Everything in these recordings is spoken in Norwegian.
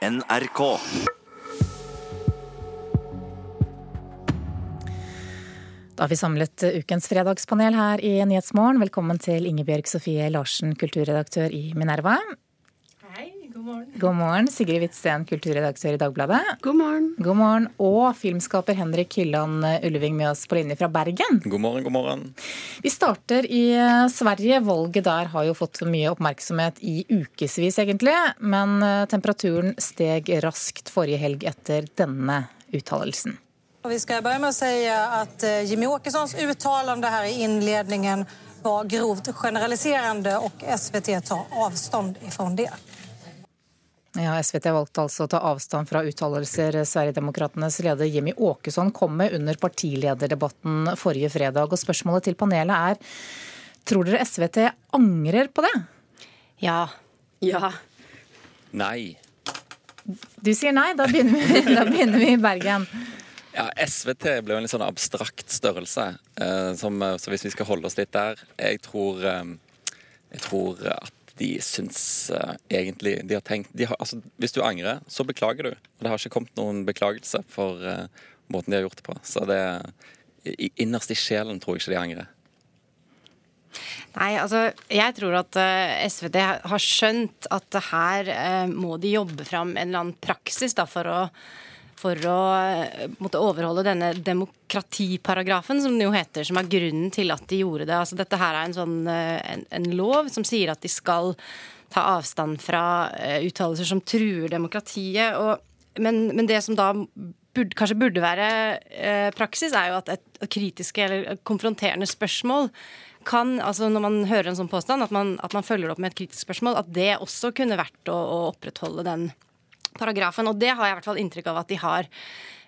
NRK. Da har vi samlet ukens fredagspanel her i Nyhetsmorgen. Velkommen til Ingebjørg Sofie Larsen, kulturredaktør i Minerva. Morgen. God morgen, Sigrid Hvitsten, kulturredaktør i Dagbladet. God morgen. God morgen, Og filmskaper Henrik Hylland Ulleving med oss på linje fra Bergen. God morgen, god morgen. Vi starter i eh, Sverige. Valget der har jo fått mye oppmerksomhet i ukevis, egentlig. Men eh, temperaturen steg raskt forrige helg etter denne uttalelsen. Vi skal begynne med å si at eh, Jimmy Åkessons uttalende her i innledningen var grovt generaliserende, og SVT tar avstand ifra det. Ja, SVT valgte altså å ta avstand fra uttalelser Sverigedemokraternes leder Jimmy Åkesson kom med under partilederdebatten forrige fredag. Og spørsmålet til panelet er tror dere SVT angrer på det? Ja. Ja. Nei. Du sier nei, da begynner vi, da begynner vi i Bergen. Ja, SVT ble jo en litt sånn abstrakt størrelse. Eh, som, eh, så hvis vi skal holde oss litt der Jeg tror, eh, jeg tror at de syns uh, egentlig De har tenkt de har, altså, Hvis du angrer, så beklager du. Og det har ikke kommet noen beklagelse for uh, måten de har gjort det på. Så det i, Innerst i sjelen tror jeg ikke de angrer. Nei, altså jeg tror at uh, SVT har skjønt at her uh, må de jobbe fram en eller annen praksis da, for å for å eh, måtte overholde denne demokratiparagrafen, som det jo heter, som er grunnen til at de gjorde det. Altså, dette her er en, sånn, en, en lov som sier at de skal ta avstand fra uttalelser som truer demokratiet. Og, men, men, det som da burde, kanskje burde være eh, praksis, er jo at et kritiske eller konfronterende spørsmål kan, altså når man hører en sånn påstand, at man, at man følger opp med et kritisk spørsmål, at det også kunne vært å, å opprettholde den paragrafen. Og det har jeg i hvert fall inntrykk av at de har.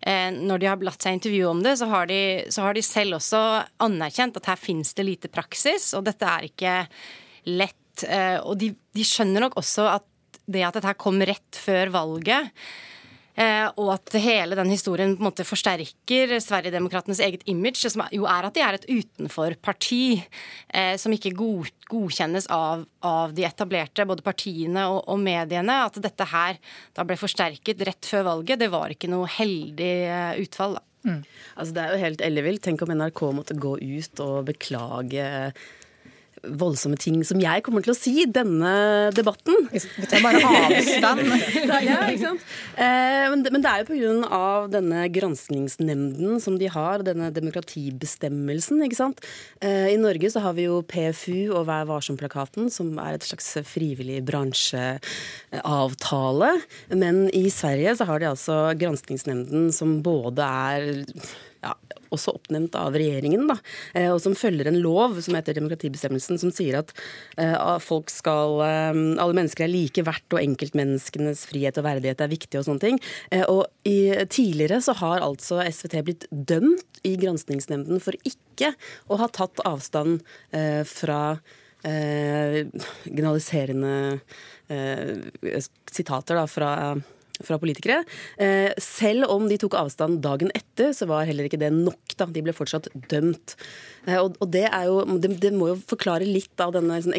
Eh, når de har latt seg intervjue om det, så har, de, så har de selv også anerkjent at her finnes det lite praksis, og dette er ikke lett. Eh, og de, de skjønner nok også at det at dette kom rett før valget, og at hele den historien på en måte forsterker Sverigedemokratenes eget image, som jo er at de er et utenforparti eh, som ikke god, godkjennes av, av, de etablerte, både partiene og, og, mediene. At dette her da ble forsterket rett før valget, det var ikke noe heldig eh, utfall. da. Mm. Altså Det er jo helt ellevilt. Tenk om NRK måtte gå ut og beklage voldsomme ting som jeg kommer til å si i denne debatten. Vi tar bare avstand. ja, ikke sant? Eh, men, det, men, det er jo pga. denne granskningsnemnden som de har, denne demokratibestemmelsen. ikke sant? Eh, I Norge så har vi jo PFU og Vær varsom-plakaten, som er et slags frivillig bransjeavtale. Men i Sverige så har de altså granskningsnemnden som både er ja, også oppnevnt av regjeringen, da, eh, og som følger en lov som heter demokratibestemmelsen, som sier at uh, folk skal uh, Alle mennesker er like verdt, og enkeltmenneskenes frihet og verdighet er viktig og sånne ting. Og i, tidligere så har altså SVT blitt dømt i granskingsnemnden for ikke å ha tatt avstand fra generaliserende sitater da, fra fra politikere. Eh, selv om de tok avstand dagen etter, så var heller ikke det nok. da. De ble fortsatt dømt. Eh, og, det, jo, det, må jo forklare litt av denne sånn,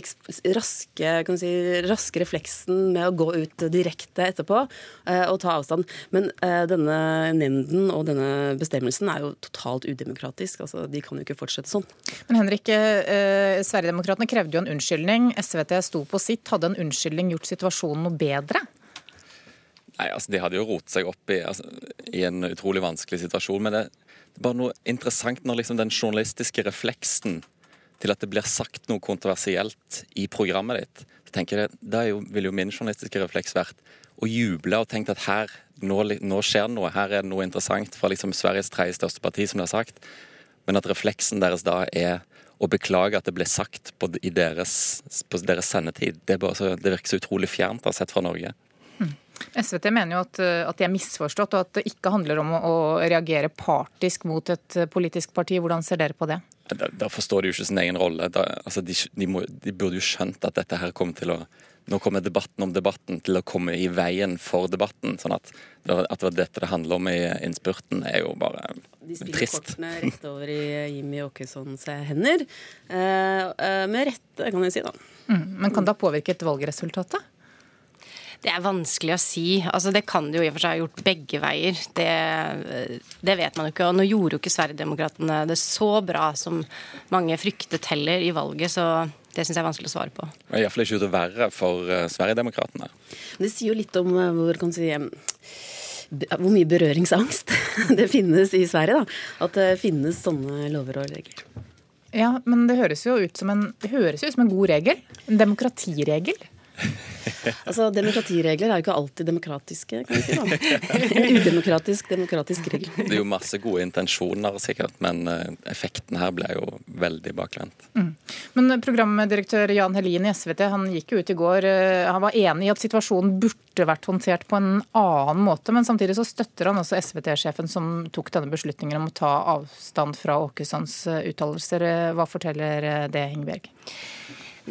raske, si, raske, refleksen med å gå ut direkte etterpå eh, og ta avstand. Men denne nemnden og denne bestemmelsen er jo totalt udemokratisk. altså De kan jo ikke fortsette sånn. Men Henrik, eh, Sverigedemokraterna krevde jo en unnskyldning. SVT sto på sitt. Hadde en unnskyldning gjort situasjonen noe bedre? Nei, altså De hadde jo rotet seg opp i, altså, i, en utrolig vanskelig situasjon. Men det, det er bare noe interessant når liksom den journalistiske refleksen til at det blir sagt noe kontroversielt i programmet ditt, så tenker jeg, Da ville jo min journalistiske refleks vært å juble og tenke at her, nå, nå skjer det noe, her er det noe interessant fra liksom Sveriges tredje største parti, som det har sagt. Men at refleksen deres da er å beklage at det ble sagt på, deres, på deres sendetid. Det, bare, det virker så utrolig fjernt ha sett fra Norge. SVT mener jo at, eh, at, de er misforstått, og at det ikke handler om å, å reagere partisk mot et eh, politisk parti. Hvordan ser dere på det? Da, da forstår de jo ikke sin egen rolle. Da, altså de, de, må, de, burde jo skjønt at dette her kommer til å nå kommer debatten om debatten til å komme i veien for debatten. sånn at, at det var dette det handler om i innspurten, er jo bare trist. De spiller kortene rett over i Jimmy Åkessons hender. Eh, eh, med rette, kan jeg si, da. Mm, men kan det ha påvirket valgresultatet? Det er vanskelig å si. Altså, det kan det jo i og for seg ha gjort begge veier. Det, det, vet man jo ikke. Og nå gjorde jo ikke Sverigedemokraterna det så bra som mange fryktet heller i valget, så det syns jeg er vanskelig å svare på. Iallfall ikke det verre for uh, Sverigedemokraterna. Det sier jo litt om uh, hvor, kan si, hvor mye berøringsangst det finnes i Sverige. da. At det finnes sånne lover og regler. Ja, men det høres jo ut som en, det høres ut som en god regel. En demokratiregel. altså, Demokratiregler er jo ikke alltid demokratiske, kan vi si. da. En udemokratisk demokratisk regel. Det er jo masse gode intensjoner sikkert, men eh, effekten her ble jo veldig bakvendt. Mm. Men programdirektør Jan Helin i SVT han gikk jo ut i går. Eh, han var enig i at situasjonen burde vært håndtert på en annen måte, men samtidig så støtter han også SVT-sjefen som tok denne beslutningen om å ta avstand fra Åkessons eh, uttalelser. Hva forteller det, Ingebjørg?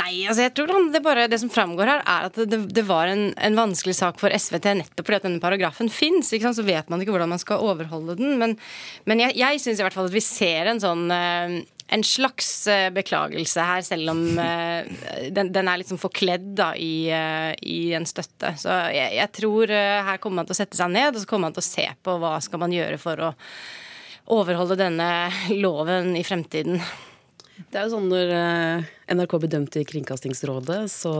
Nei, altså jeg tror det, bare, det som framgår her, er at det, det var en, en, vanskelig sak for SVT nettopp fordi at denne paragrafen fins. Så vet man ikke hvordan man skal overholde den. Men, men jeg, jeg syns i hvert fall at vi ser en sånn eh, en slags eh, beklagelse her, selv om uh, den, den, er liksom forkledd da, i, i, en støtte. Så jeg, jeg tror her kommer man til å sette seg ned og så kommer man til å se på hva skal man gjøre for å overholde denne loven i fremtiden. Det er jo sånn Når eh, NRK blir dømt i Kringkastingsrådet, så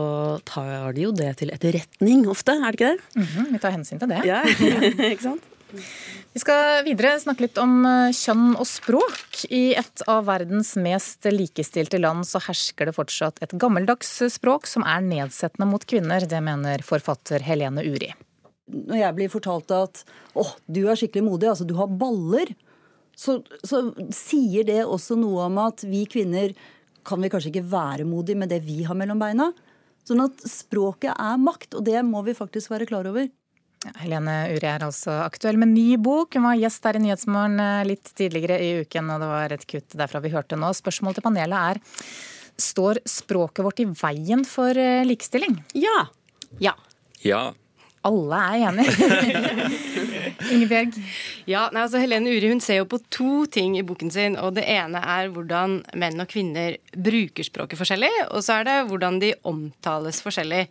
tar de jo det til etterretning ofte, er det ikke det? Mm -hmm, vi tar hensyn til det. Ja, ikke sant? Vi skal videre snakke litt om eh, kjønn og språk. I et av verdens mest likestilte land så hersker det fortsatt et gammeldags språk som er nedsettende mot kvinner. Det mener forfatter Helene Uri. Når jeg blir fortalt at åh, du er skikkelig modig, altså du har baller så, så sier det også noe om at vi kvinner kan vi kanskje ikke være modige med det vi har mellom beina. Sånn at språket er makt, og det må vi faktisk være klar over. Ja, Helene Uri er altså aktuell med ny bok. Hun var gjest her i Nyhetsmorgen eh, litt tidligere i uken, og det var et kutt derfra vi hørte nå. Spørsmålet til panelet er står språket vårt i veien for eh, likestilling? Ja. Ja. Ja. Alle er enige. Ingebjørg? Ja, nei, altså Helene Uri hun ser jo på to ting i boken sin. og Det ene er hvordan menn og kvinner bruker språket forskjellig. Og så er det hvordan de omtales forskjellig.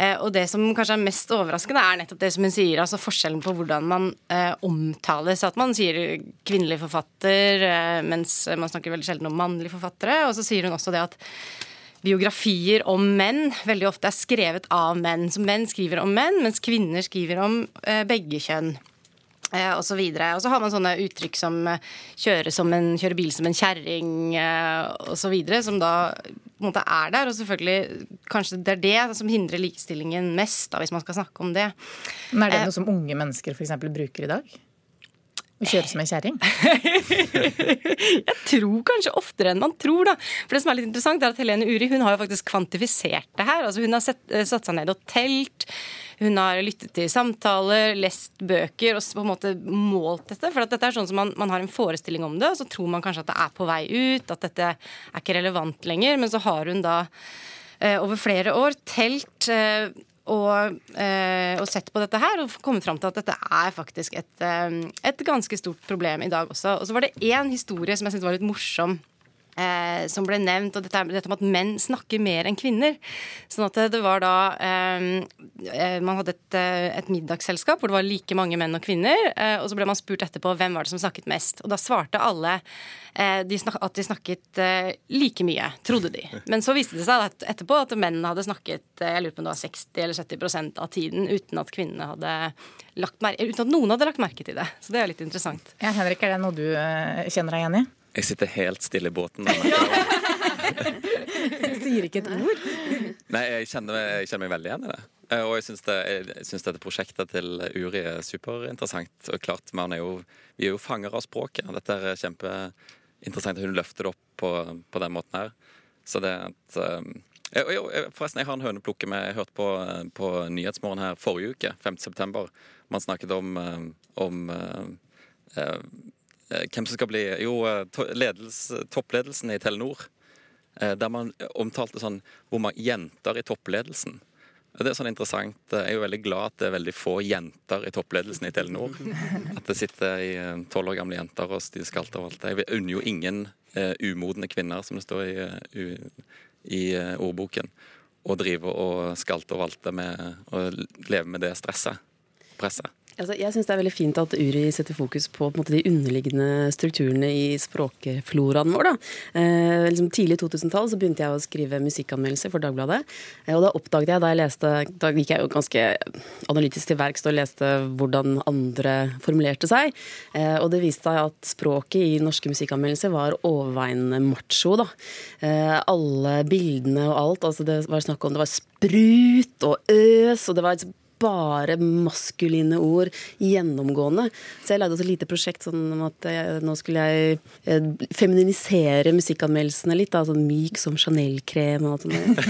Eh, og det som kanskje er mest overraskende, er nettopp det som hun sier. altså Forskjellen på hvordan man eh, omtales. At man sier kvinnelig forfatter, eh, mens man snakker veldig sjelden om mannlige forfattere. Og så sier hun også det at biografier om menn veldig ofte er skrevet av menn. Så menn skriver om menn, mens kvinner skriver om eh, begge kjønn. Eh, og så videre. Og så har man sånne uttrykk som eh, kjøre, som en, kjøre bil som en kjerring osv., som da på en måte er der. Og selvfølgelig kanskje det er det som hindrer likestillingen mest, da, hvis man skal snakke om det. Men er det noe som unge mennesker f.eks. bruker i dag? Å kjøre som en kjerring? jeg tror kanskje oftere enn man tror, da. For det som er litt interessant, er at Helene Uri hun har jo faktisk kvantifisert det her. Altså Hun har sett, eh, satt seg ned og telt. Hun har lyttet til samtaler, lest bøker og på en måte målt dette. For dette er sånn som man, man, har en forestilling om det, og så tror man kanskje at det er på vei ut, at dette er ikke relevant lenger. Men så har hun da eh, over flere år telt eh, og, eh, og, sett på dette her og kommet fram til at dette er faktisk et, eh, et ganske stort problem i dag også. Og så var det én historie som jeg syntes var litt morsom eh, som ble nevnt, og dette, dette, om at menn snakker mer enn kvinner. Sånn at det var da eh, eh Man hadde et, eh, et, middagsselskap hvor det var like mange menn og kvinner. Eh, og så ble man spurt etterpå hvem var det som snakket mest. Og da svarte alle eh, de snak, at de snakket like mye, trodde de. Men så viste det seg at etterpå at mennene hadde snakket jeg lurer på om det var 60 eller 70% av tiden uten at kvinnene hadde lagt merke, uten at noen hadde lagt merke til det. Så det er litt interessant. Ja, Henrik, er det noe du kjenner deg igjen i? Jeg sitter helt stille i båten. Sier ikke et ord. Nei, jeg kjenner, jeg kjenner, meg veldig igjen i det. Eh, og jeg syns, det, jeg syns dette prosjektet til Uri er superinteressant. Og klart, er jo, Vi er jo fanger av språket. Dette er kjempeinteressant. Hun løfter det opp på, på den måten her. Så det at um, Forresten, jeg har en høneplukke med Jeg hørte på, på Nyhetsmorgen her forrige uke, 5.9. Man snakket om, om uh, Eh, hvem som skal bli Jo, eh, ledelse, toppledelsen i Telenor. Eh, der man omtalte sånn hvor mange jenter i toppledelsen. Det er sånn interessant. Jeg er jo veldig glad at det er veldig få jenter i toppledelsen i Telenor. At det sitter tolv år gamle jenter og de skalter og alt. Jeg unner jo ingen uh, umodne kvinner, som det står i, uh, i uh, ordboken. å drive og skalte og valte med å leve med det stresset. Presset. Altså, jeg syns det er veldig fint at Uri setter fokus på, på måte, de underliggende strukturene i språkfloraen vår. Eh, liksom, tidlig 2000-tall så begynte jeg å skrive musikkanmeldelser for Dagbladet. Eh, og da oppdaget jeg, da jeg leste Da gikk jeg jo ganske analytisk til verks og leste hvordan andre formulerte seg. Eh, og det viste seg at språket i norske musikkanmeldelser var overveiende macho. da. Eh, alle bildene og alt. altså Det var snakk om det var sprut og øs, og det var bare maskuline ord gjennomgående. Så jeg lagde også et lite prosjekt sånn om at jeg, nå skulle jeg eh, feminisere musikkanmeldelsene litt. Da, sånn myk som Chanel-krem og alt sånt.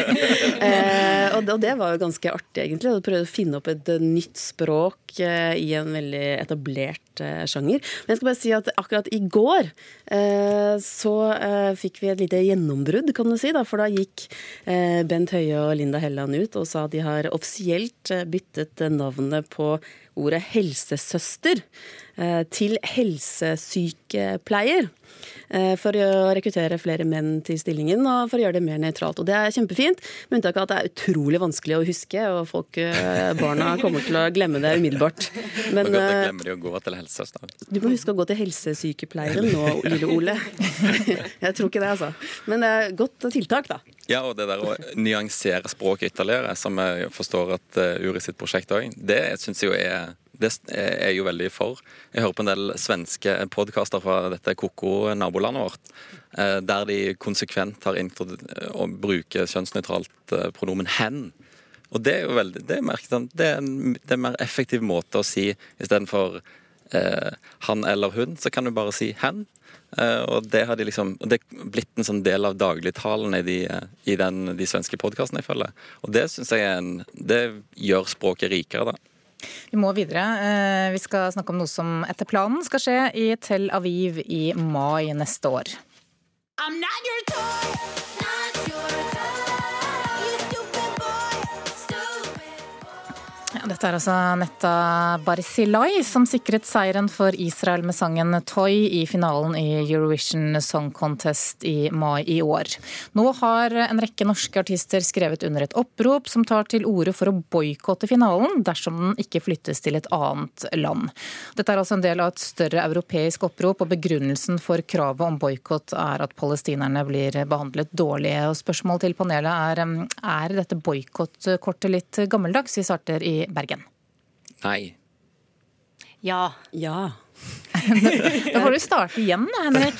eh, og, og, det var jo ganske artig, egentlig. Å prøve å finne opp et nytt språk eh, i en veldig etablert eh, sjanger. Men jeg skal bare si at akkurat i går eh, så eh, fikk vi et lite gjennombrudd, kan du si. Da, for da gikk Bent Høie og Linda Helland ut og sa at de har offisielt Eh, byttet navnet på ordet helsesøster eh, til helsesykepleier. Eh, for å rekruttere flere menn til stillingen og for å gjøre det mer nøytralt. Og det er kjempefint, med unntak av at det er utrolig vanskelig å huske, og folk, barna kommer til å glemme det umiddelbart. Men da glemmer de å gå til helsesøster. Du må huske å gå til helsesykepleieren nå, lille Ole. Jeg tror ikke det, altså. Men det er godt tiltak, da. Ja, og det der å nyansere språket ytterligere, som jeg forstår at Uri sitt prosjekt òg, det syns jeg jo er det er jeg jo veldig for. Jeg hører på en del svenske podkaster fra dette koko-nabolandet vårt, uh, der de konsekvent har innført å bruke kjønnsnøytralt uh, pronomen 'hen'. Og det er jo veldig, det er, merket, det er, en, det er en mer effektiv måte å si istedenfor eh, 'han eller hun', så kan du bare si 'hen'. Eh, og det har de liksom, det er blitt en sånn del av dagligtalen i, de, i den, de svenske podkastene jeg følger. Og det syns jeg en, det gjør språket rikere, da. Vi må videre. Eh, vi skal snakke om noe som etter planen skal skje i Tel Aviv i mai neste år. I'm not your toy. Dette er altså Netta Barzilai som sikret seieren for Israel med sangen 'Toy' i finalen i Eurovision Song Contest i mai i år. Nå har en rekke norske artister skrevet under et opprop som tar til orde for å boikotte finalen dersom den ikke flyttes til et annet land. Dette er altså en del av et større europeisk opprop, og begrunnelsen for kravet om boikott er at palestinerne blir behandlet dårlig. Og spørsmål til panelet er er dette boikottkortet litt gammeldags? Vi starter i Bergen? Nei. Ja. Ja. da får du starte igjen, da, Henrik.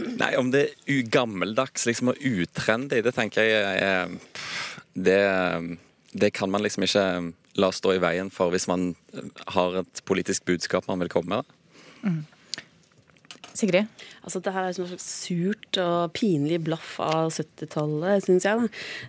Nei, om det er gammeldags liksom, og utrendy, det tenker jeg er det, det kan man liksom ikke la stå i veien for hvis man har et politisk budskap man vil komme med. Mm. Sigrid? Altså, det her er et surt og pinlig blaff av 70-tallet, syns jeg.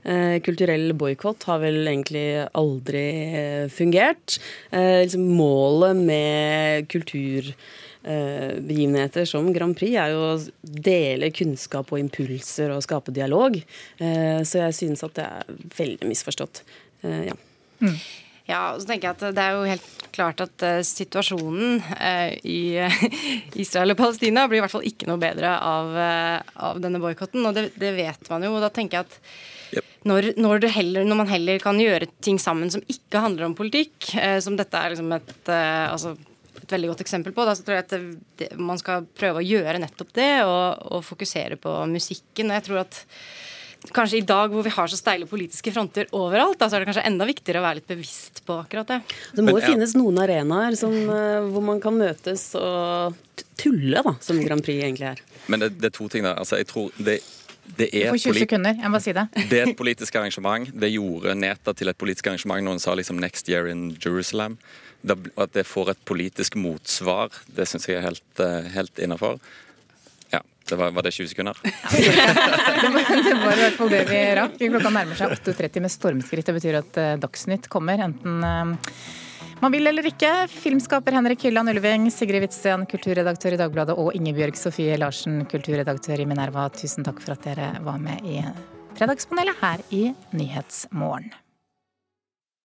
Eh, kulturell boikott har vel egentlig aldri eh, fungert. Eh, liksom målet med kulturbegivenheter som Grand Prix er jo å dele kunnskap og impulser og skape dialog. Eh, så jeg synes at det er veldig misforstått. Eh, ja. Mm. Ja, og så tenker jeg at Det er jo helt klart at uh, situasjonen uh, i uh, Israel og Palestina blir i hvert fall ikke noe bedre av, av denne boikotten. Og det, det, vet man jo. og da tenker jeg at yep. når, når, heller, når, man heller kan gjøre ting sammen som ikke handler om politikk, som dette er liksom et, altså, et veldig godt eksempel på, da, så tror jeg at det, det, man skal prøve å gjøre nettopp det, og, og fokusere på musikken. og jeg tror at kanskje i dag hvor vi har så steile politiske fronter overalt, da, så er det kanskje enda viktigere å være litt bevisst på akkurat det. Det må jo finnes noen arenaer som, eh, hvor man kan møtes og tulle, da, som Grand Prix egentlig er. Men det, det er to ting der. Altså, jeg tror det det er, 20 sekunder, jeg må si det. det er et politisk arrangement. Det gjorde Neta til et politisk arrangement. når hun sa liksom 'Next year in Jerusalem'. At det får et politisk motsvar, det syns jeg er helt, eh, helt innafor. Det var, var, det 20 sekunder? det, var, i hvert fall det vi rakk. Klokka nærmer seg 8.30 med stormskritt. Det betyr at uh, Dagsnytt kommer, enten uh, man vil eller ikke. Filmskaper Henrik Hylland Ulving, Sigrid Hvitsten, kulturredaktør i Dagbladet, og Ingebjørg Sofie Larsen, kulturredaktør i Minerva. Tusen takk for at dere var med i Fredagspanelet her i Nyhetsmorgen.